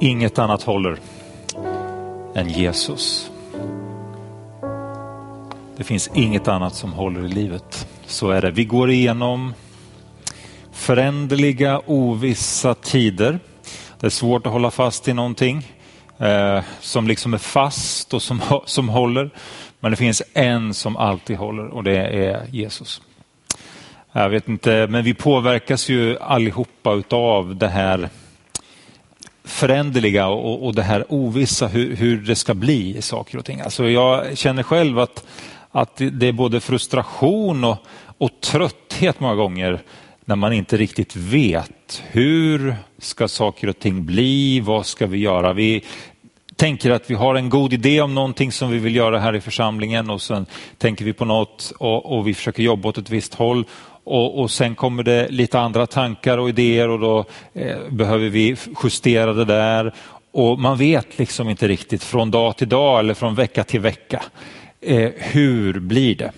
Inget annat håller än Jesus. Det finns inget annat som håller i livet. Så är det. Vi går igenom föränderliga, ovissa tider. Det är svårt att hålla fast i någonting eh, som liksom är fast och som, som håller. Men det finns en som alltid håller och det är Jesus. Jag vet inte, men vi påverkas ju allihopa utav det här föränderliga och, och det här ovissa hur, hur det ska bli i saker och ting. Alltså jag känner själv att, att det är både frustration och, och trötthet många gånger när man inte riktigt vet hur ska saker och ting bli, vad ska vi göra? Vi tänker att vi har en god idé om någonting som vi vill göra här i församlingen och sen tänker vi på något och, och vi försöker jobba åt ett visst håll och, och, sen kommer det lite andra tankar och idéer och då eh, behöver vi justera det där. Och man vet liksom inte riktigt från dag till dag eller från vecka till vecka. Eh, hur blir det?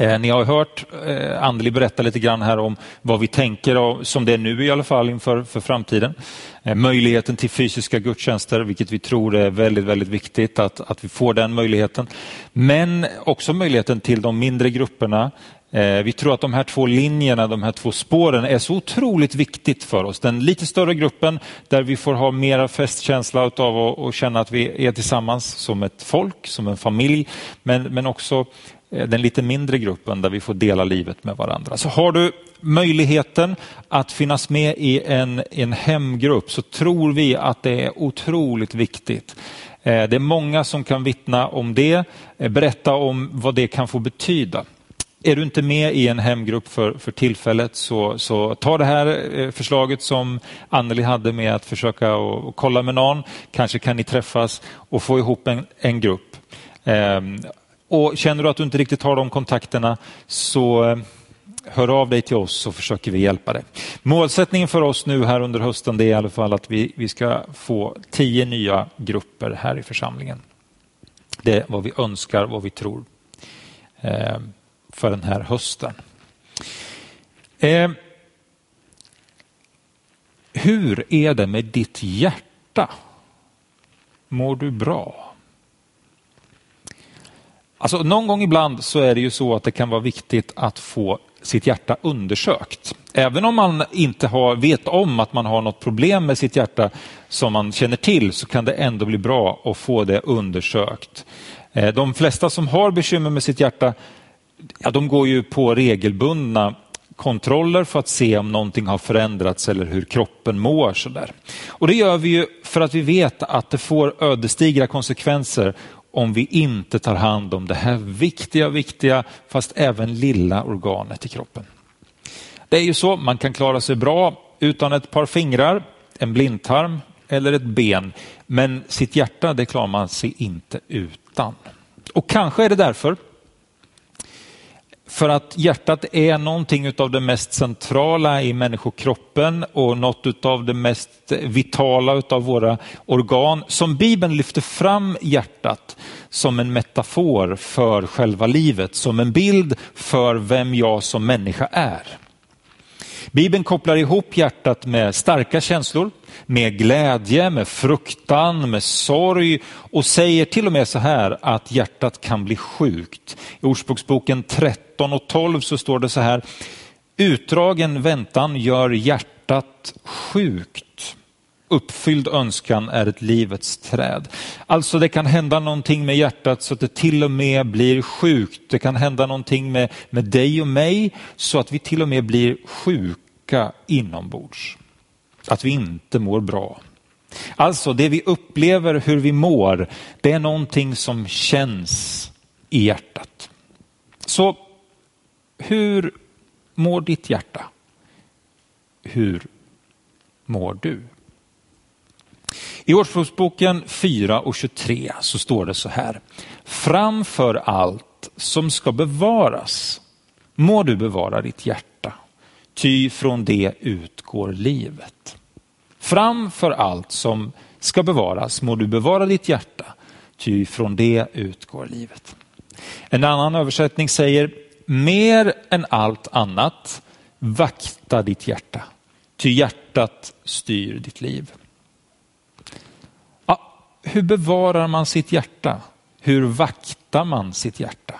Eh, ni har hört eh, Andli berätta lite grann här om vad vi tänker, som det är nu i alla fall inför för framtiden. Eh, möjligheten till fysiska gudstjänster, vilket vi tror är väldigt, väldigt viktigt att, att vi får den möjligheten. Men också möjligheten till de mindre grupperna, Eh, vi tror att de här två linjerna, de här två spåren är så otroligt viktigt för oss. Den lite större gruppen där vi får ha mera festkänsla av att känna att vi är tillsammans som ett folk, som en familj. Men, men också Eh, den lite mindre gruppen där vi får dela livet med varandra. Så har du möjligheten att finnas med i en, en hemgrupp så tror vi att det är otroligt viktigt. Eh, det är många som kan vittna om det, eh, berätta om vad det kan få betyda. Är du inte med i en hemgrupp för, för tillfället så, så ta det här förslaget som Anneli hade med att försöka och, och kolla med någon. Kanske kan ni träffas och få ihop en, en grupp. Ehm, och Känner du att du inte riktigt har de kontakterna så eh, hör av dig till oss så försöker vi hjälpa dig. Målsättningen för oss nu här under hösten det är i alla fall att vi, vi ska få tio nya grupper här i församlingen. Det är vad vi önskar, vad vi tror. eh, för den här hösten. Eh, hur är det med ditt hjärta? Mår du bra? Alltså, någon gång ibland så är det ju så att det kan vara viktigt att få sitt hjärta undersökt. Även om man inte har, vet om att man har något problem med sitt hjärta som man känner till så kan det ändå bli bra att få det undersökt. Eh, de flesta som har bekymmer med sitt hjärta ja, de går ju på regelbundna kontroller för att se om någonting har förändrats eller hur kroppen mår. Sådär. Och det gör vi ju för att vi vet att det får ödesdigra konsekvenser om vi inte tar hand om det här viktiga, viktiga, fast även lilla organet i kroppen. Det är ju så, man kan klara sig bra utan ett par fingrar, en blindtarm eller ett ben. Men sitt hjärta, det klarar man sig inte utan. Och kanske är det därför för att hjärtat är någonting av det mest centrala i människokroppen och något av det mest vitala av våra organ. Som Bibeln lyfter fram hjärtat som en metafor för själva livet, som en bild för vem jag som människa är. Bibeln kopplar ihop hjärtat med starka känslor, med glädje, med fruktan, med sorg och säger till och med så här att hjärtat kan bli sjukt. I Ordspråksboken 30 13 och 12 så står det så här, utdragen väntan gör hjärtat sjukt. Uppfylld önskan är ett livets träd. Alltså det kan hända någonting med hjärtat så att det till och med blir sjukt. Det kan hända någonting med, med dig och mig så att vi till och med blir sjuka inombords. Att vi inte mår bra. Alltså det vi upplever, hur vi mår, det är någonting som känns i hjärtat. Så hur mår ditt hjärta? Hur mår du? I Ordspråksboken 4 och 23 så står det så här. Framför allt som ska bevaras må du bevara ditt hjärta, ty från det utgår livet. Framför allt som ska bevaras må du bevara ditt hjärta, ty från det utgår livet. En annan översättning säger, mer än allt annat, vakta ditt hjärta, ty hjärtat styr ditt liv. hur bevarar man sitt hjärta? Hur vaktar man sitt hjärta?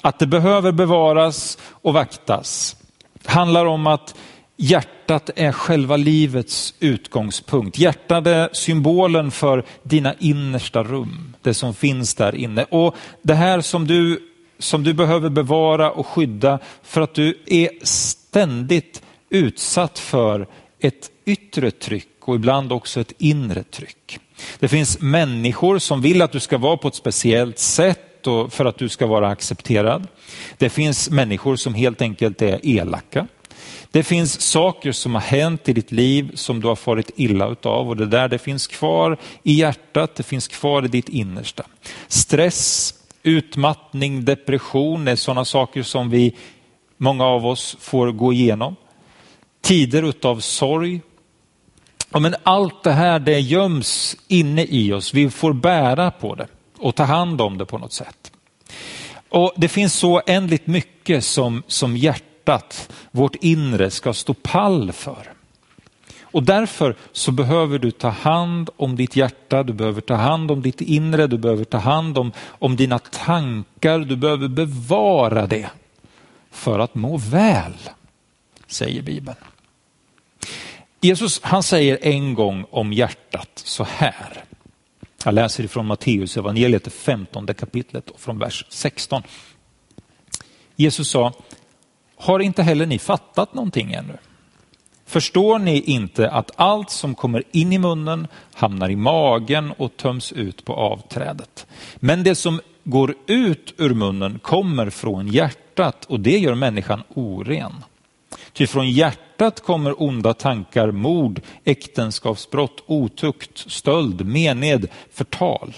Att det behöver bevaras och vaktas handlar om att hjärtat är själva livets utgångspunkt. Hjärtat är symbolen för dina innersta rum, det som finns där inne. Och det här som du, som du behöver bevara och skydda för att du är ständigt utsatt för ett yttre tryck och ibland också ett inre tryck. Det finns människor som vill att du ska vara på ett speciellt sätt och för att du ska vara accepterad. Det finns människor som helt enkelt är elaka. Det finns saker som har hänt i ditt liv som du har farit illa utav och det där det finns kvar i hjärtat, det finns kvar i ditt innersta. Stress, utmattning, depression är sådana saker som vi, många av oss får gå igenom. Tider utav sorg, Ja, men allt det här det göms inne i oss. Vi får bära på det och ta hand om det på något sätt. Och Det finns så ändligt mycket som, som hjärtat, vårt inre, ska stå pall för. Och därför så behöver du ta hand om ditt hjärta, du behöver ta hand om ditt inre, du behöver ta hand om, om dina tankar, du behöver bevara det för att må väl, säger Bibeln. Jesus han säger en gång om hjärtat så här. Jag läser ifrån Matteus evangeliet, det 15 kapitlet och från vers 16. Jesus sa, har inte heller ni fattat någonting ännu? Förstår ni inte att allt som kommer in i munnen hamnar i magen och töms ut på avträdet? Men det som går ut ur munnen kommer från hjärtat och det gör människan oren. Ty från hjärtat kommer onda tankar, mord, äktenskapsbrott, otukt, stöld, mened, förtal.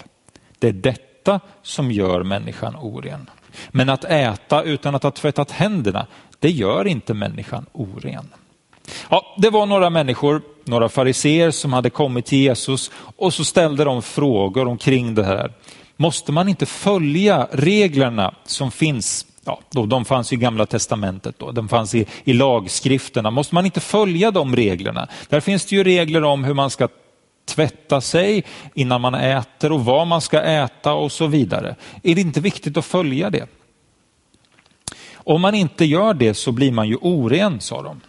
Det är detta som gör människan oren. Men att äta utan att ha tvättat händerna, det gör inte människan oren. Ja, det var några människor, några fariseer som hade kommit till Jesus och så ställde de frågor omkring det här. Måste man inte följa reglerna som finns ja, då, de fanns i gamla testamentet, då, de fanns i, i lagskrifterna. Måste man inte följa de reglerna? Där finns det ju regler om hur man ska tvätta sig innan man äter och vad man ska äta och så vidare. Är det inte viktigt att följa det? Om man inte gör det så blir man ju oren, sa de.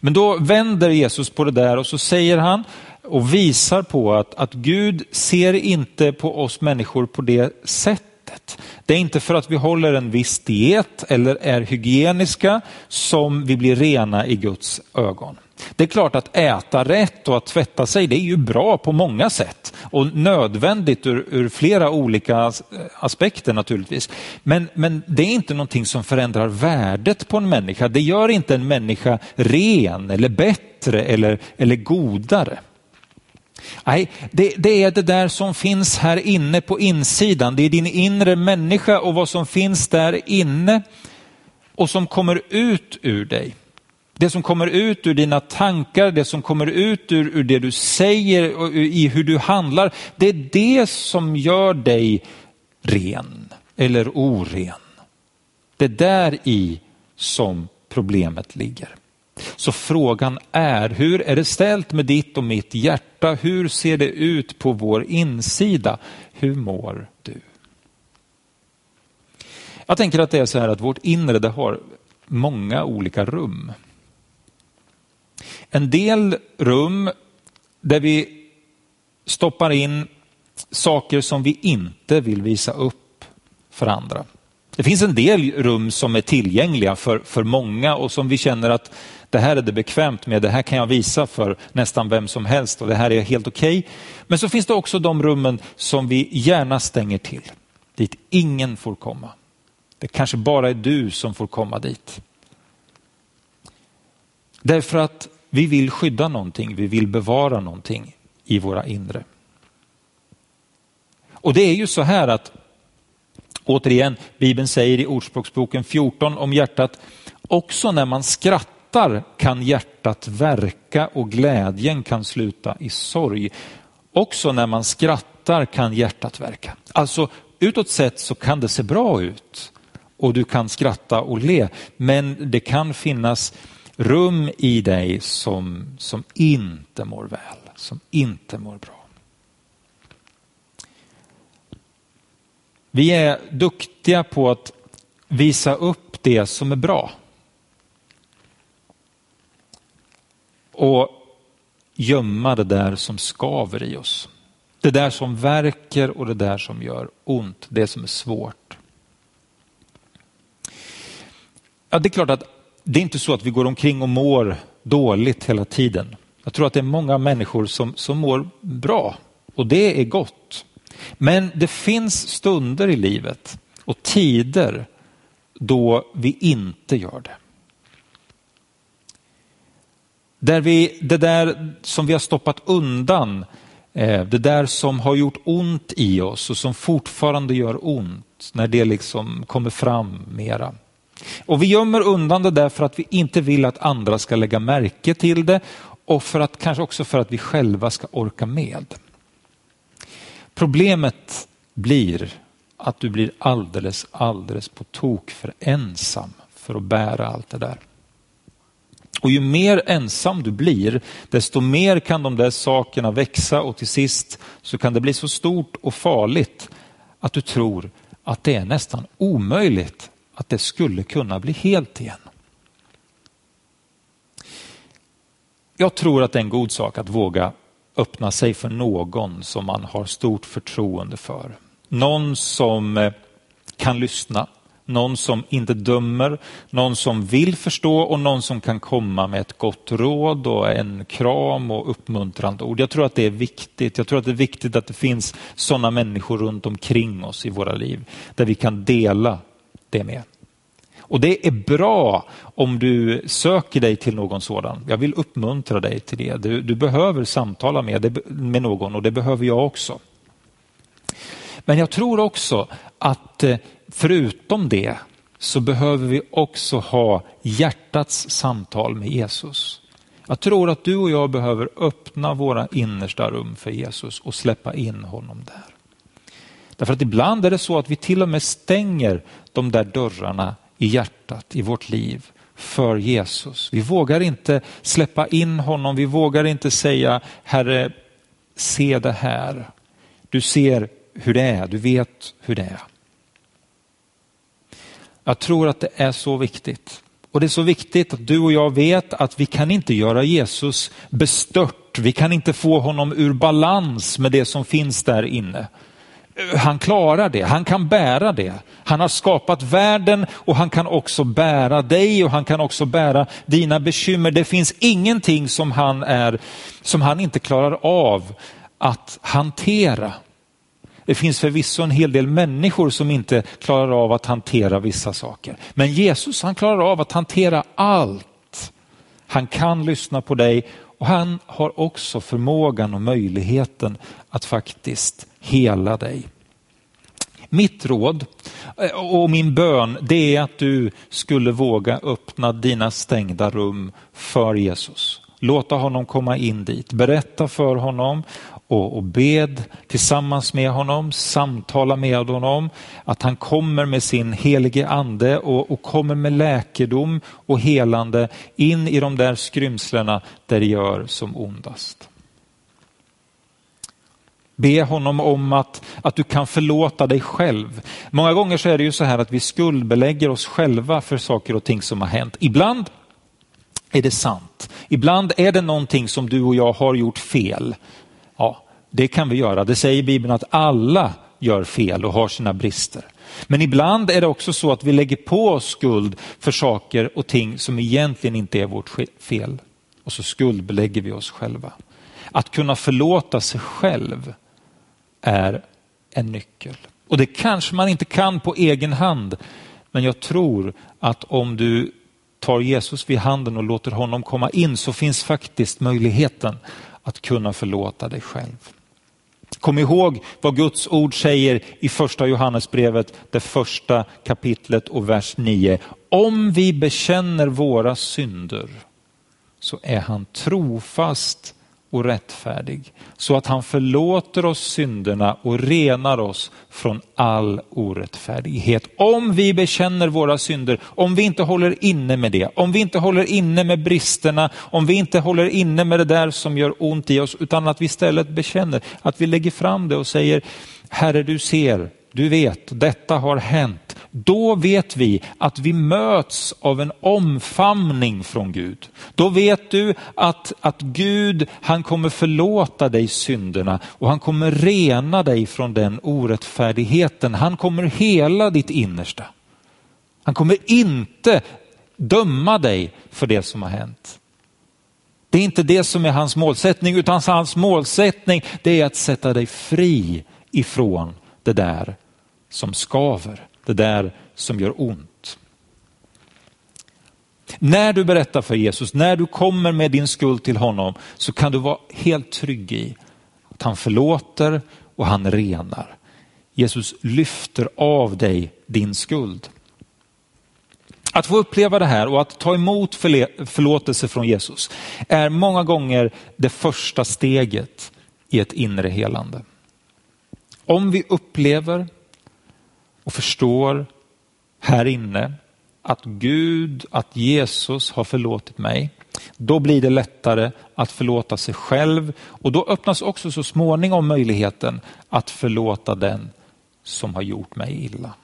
Men då vänder Jesus på det där och så säger han och visar på att, att Gud ser inte på oss människor på det sättet sättet. Det är inte för att vi håller en viss diet eller är hygieniska som vi blir rena i Guds ögon. Det är klart att äta rätt och att tvätta sig, det är ju bra på många sätt och nödvändigt ur, ur flera olika eh, aspekter naturligtvis. Men, men det är inte någonting som förändrar värdet på en människa. Det gör inte en människa ren eller bättre eller, eller godare. Nej, det, det, är det där som finns här inne på insidan. Det är din inre människa och vad som finns där inne och som kommer ut ur dig. Det som kommer ut ur dina tankar, det som kommer ut ur, ur det du säger och i hur du handlar. Det är det som gör dig ren eller oren. Det är där i som problemet ligger. Så frågan är, hur är det ställt med ditt och mitt hjärta? Hur ser det ut på vår insida? Hur mår du? Jag tänker att det är så här att vårt inre det har många olika rum. En del rum där vi stoppar in saker som vi inte vill visa upp för andra. Det finns en del rum som är tillgängliga för, för många och som vi känner att det här är det bekvämt med, det här kan jag visa för nästan vem som helst och det här är helt okej. Okay. Men så finns det också de rummen som vi gärna stänger till, dit ingen får komma. Det kanske bara är du som får komma dit. Därför att vi vill skydda någonting, vi vill bevara någonting i våra inre. Och det är ju så här att Återigen, Bibeln säger i Ordspråksboken 14 om hjärtat, också när man skrattar kan hjärtat verka och glädjen kan sluta i sorg. Också när man skrattar kan hjärtat verka. Alltså utåt sett så kan det se bra ut och du kan skratta och le, men det kan finnas rum i dig som, som inte mår väl, som inte mår bra. Vi är duktiga på att visa upp det som är bra. Och gömma det där som skaver i oss. Det där som verkar och det där som gör ont, det som är svårt. Ja, det är klart att det är inte så att vi går omkring och mår dåligt hela tiden. Jag tror att det är många människor som, som mår bra och det är gott. Men det finns stunder i livet och tider då vi inte gör det. Där vi, det där som vi har stoppat undan, eh, det där som har gjort ont i oss och som fortfarande gör ont, när det liksom kommer fram mera. Och vi gömmer undan det där för att vi inte vill att andra ska lägga märke till det och för att, kanske också för att vi själva ska orka med. Problemet blir att du blir alldeles, alldeles på tok för ensam för att bära allt det där. Och ju mer ensam du blir, desto mer kan de där sakerna växa och till sist så kan det bli så stort och farligt att du tror att det är nästan omöjligt att det skulle kunna bli helt igen. Jag tror att det är en god sak att våga öppna sig för någon som man har stort förtroende för. Någon som eh, kan lyssna, någon som inte dömer, någon som vill förstå och någon som kan komma med ett gott råd och en kram och uppmuntrande ord. Jag tror att det är viktigt. Jag tror att det är viktigt att det finns sådana människor runt omkring oss i våra liv där vi kan dela det med. Och det är bra om du söker dig till någon sådan. Jag vill uppmuntra dig till det. Du, du behöver samtala med, med någon och det behöver jag också. Men jag tror också att eh, förutom det så behöver vi också ha hjärtats samtal med Jesus. Jag tror att du och jag behöver öppna våra innersta rum för Jesus och släppa in honom där. Därför att ibland är det så att vi till och med stänger de där dörrarna i hjärtat, i vårt liv för Jesus. Vi vågar inte släppa in honom, vi vågar inte säga Herre, se det här. Du ser hur det är, du vet hur det är. Jag tror att det är så viktigt. Och det är så viktigt att du och jag vet att vi kan inte göra Jesus bestört. Vi kan inte få honom ur balans med det som finns där inne han klarar det, han kan bära det. Han har skapat världen och han kan också bära dig och han kan också bära dina bekymmer. Det finns ingenting som han, är, som han inte klarar av att hantera. Det finns förvisso en hel del människor som inte klarar av att hantera vissa saker. Men Jesus han klarar av att hantera allt. Han kan lyssna på dig och han har också förmågan och möjligheten att faktiskt hela dig. Mitt råd eh, och min bön det är att du skulle våga öppna dina stängda rum för Jesus. Låta honom komma in dit, berätta för honom och, och bed tillsammans med honom, samtala med honom, att han kommer med sin helige ande och, och kommer med läkedom och helande in i de där skrymslena där det gör som ondast. Be honom om att, att du kan förlåta dig själv. Många gånger så är det ju så här att vi skuldbelägger oss själva för saker och ting som har hänt. Ibland är det sant. Ibland är det någonting som du och jag har gjort fel. Det kan vi göra. Det säger Bibeln att alla gör fel och har sina brister. Men ibland är det också så att vi lägger på oss skuld för saker och ting som egentligen inte är vårt fel. Och så skuldbelägger vi oss själva. Att kunna förlåta sig själv är en nyckel. Och det kanske man inte kan på egen hand, men jag tror att om du tar Jesus vid handen och låter honom komma in så finns faktiskt möjligheten att kunna förlåta dig själv. Kom ihåg vad Guds ord säger i första Johannesbrevet, det första kapitlet och vers 9. Om vi bekänner våra synder så är han trofast och rättfärdig så att han förlåter oss synderna och renar oss från all orättfärdighet. Om vi bekänner våra synder, om vi inte håller inne med det, om vi inte håller inne med bristerna, om vi inte håller inne med det där som gör ont i oss, utan att vi istället bekänner, att vi lägger fram det och säger, Herre du ser du vet, detta har hänt. Då vet vi att vi möts av en omfamning från Gud. Då vet du att, att Gud, han kommer förlåta dig synderna och han kommer rena dig från den orättfärdigheten. Han kommer hela ditt innersta. Han kommer inte döma dig för det som har hänt. Det är inte det som är hans målsättning, utan hans målsättning det är att sätta dig fri ifrån det där som skaver, det där som gör ont. När du berättar för Jesus, när du kommer med din skuld till honom så kan du vara helt trygg i att han förlåter och han renar. Jesus lyfter av dig din skuld. Att få uppleva det här och att ta emot förlåtelse från Jesus är många gånger det första steget i ett inre helande. Om vi upplever och förstår här inne att Gud, att Jesus har förlåtit mig, då blir det lättare att förlåta sig själv och då öppnas också så småningom möjligheten att förlåta den som har gjort mig illa.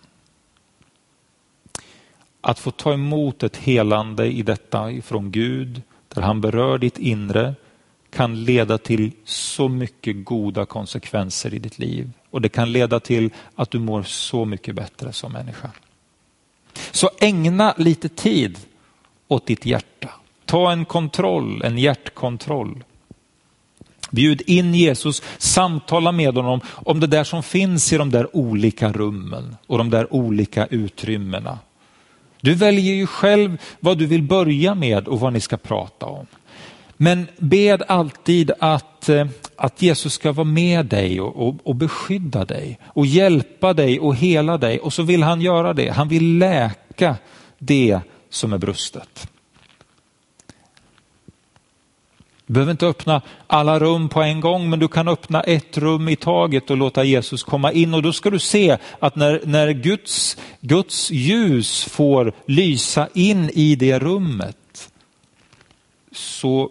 Att få ta emot ett helande i detta ifrån Gud, där han berör ditt inre, kan leda till så mycket goda konsekvenser i ditt liv. Och det kan leda till att du mår så mycket bättre som människa. Så ägna lite tid åt ditt hjärta. Ta en kontroll, en hjärtkontroll. Bjud in Jesus, samtala med honom om det där som finns i de där olika rummen och de där olika utrymmena. Du väljer ju själv vad du vill börja med och vad ni ska prata om. Men bed alltid att, eh, att Jesus ska vara med dig och, och, och beskydda dig och hjälpa dig och hela dig. Och så vill han göra det. Han vill läka det som är brustet. Du behöver inte öppna alla rum på en gång, men du kan öppna ett rum i taget och låta Jesus komma in. Och då ska du se att när, när Guds, Guds ljus får lysa in i det rummet så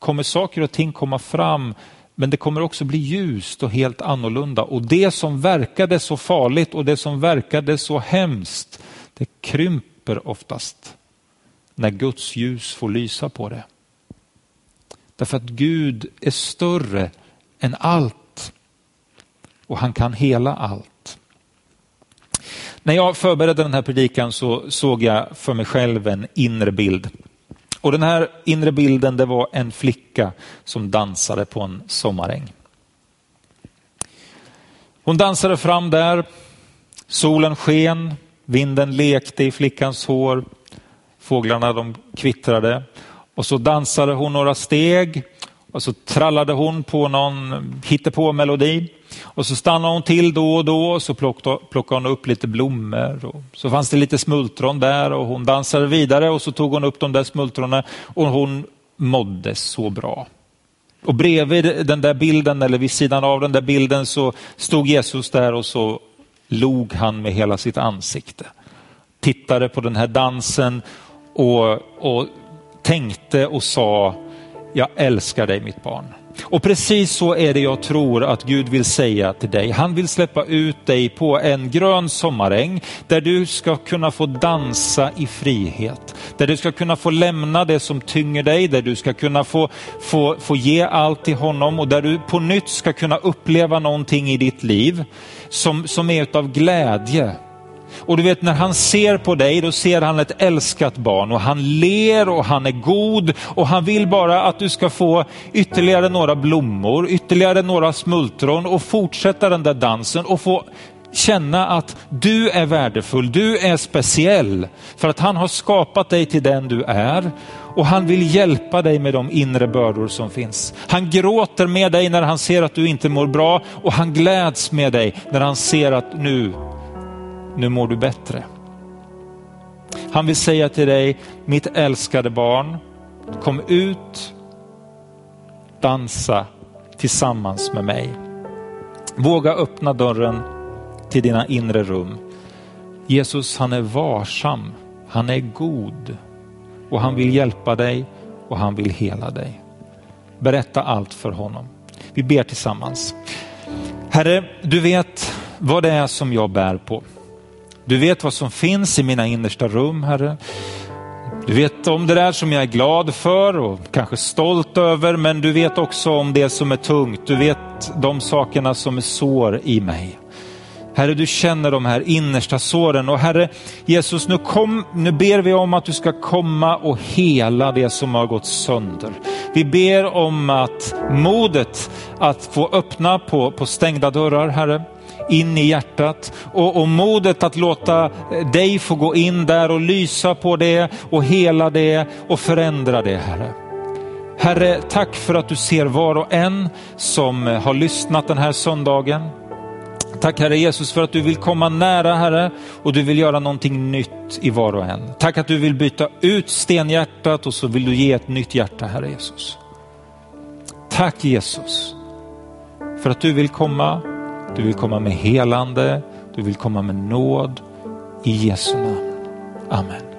kommer saker och ting komma fram men det kommer också bli ljust och helt annorlunda. Och det som verkade så farligt och det som verkade så hemskt, det krymper oftast när Guds ljus får lysa på det. Därför att Gud är större än allt och han kan hela allt. När jag förberedde den här predikan så såg jag för mig själv en inre bild. Och den här inre bilden det var en flicka som dansade på en sommaräng. Hon dansade fram där, solen sken, vinden lekte i flickans hår, fåglarna de kvittrade och så dansade hon några steg och så trallade hon på någon hittepå-melodi. Och så stannade hon till då och då och så plockade hon upp lite blommor. Och så fanns det lite smultron där och hon dansade vidare och så tog hon upp de där smultronen och hon mådde så bra. Och bredvid den där bilden eller vid sidan av den där bilden så stod Jesus där och så log han med hela sitt ansikte. Tittade på den här dansen och, och tänkte och sa, jag älskar dig mitt barn. Och precis så är det jag tror att Gud vill säga till dig. Han vill släppa ut dig på en grön sommaräng där du ska kunna få dansa i frihet. Där du ska kunna få lämna det som tynger dig, där du ska kunna få, få, få ge allt till honom och där du på nytt ska kunna uppleva någonting i ditt liv som, som är utav glädje och du vet när han ser på dig, då ser han ett älskat barn och han ler och han är god och han vill bara att du ska få ytterligare några blommor, ytterligare några smultron och fortsätta den där dansen och få känna att du är värdefull, du är speciell för att han har skapat dig till den du är och han vill hjälpa dig med de inre bördor som finns. Han gråter med dig när han ser att du inte mår bra och han gläds med dig när han ser att nu nu mår du bättre. Han vill säga till dig, mitt älskade barn, kom ut, dansa tillsammans med mig. Våga öppna dörren till dina inre rum. Jesus han är varsam, han är god och han vill hjälpa dig och han vill hela dig. Berätta allt för honom. Vi ber tillsammans. Herre, du vet vad det är som jag bär på. Du vet vad som finns i mina innersta rum, Herre. Du vet om det där som jag är glad för och kanske stolt över, men du vet också om det som är tungt. Du vet de sakerna som är sår i mig. Herre, du känner de här innersta såren och Herre Jesus, nu, kom, nu ber vi om att du ska komma och hela det som har gått sönder. Vi ber om att modet att få öppna på, på stängda dörrar, Herre in i hjärtat och, och modet att låta dig få gå in där och lysa på det och hela det och förändra det Herre. Herre, tack för att du ser var och en som har lyssnat den här söndagen. Tack Herre Jesus för att du vill komma nära Herre och du vill göra någonting nytt i var och en. Tack att du vill byta ut stenhjärtat och så vill du ge ett nytt hjärta Herre Jesus. Tack Jesus för att du vill komma, du vill komma med helande, du vill komma med nåd i Jesu namn. Amen.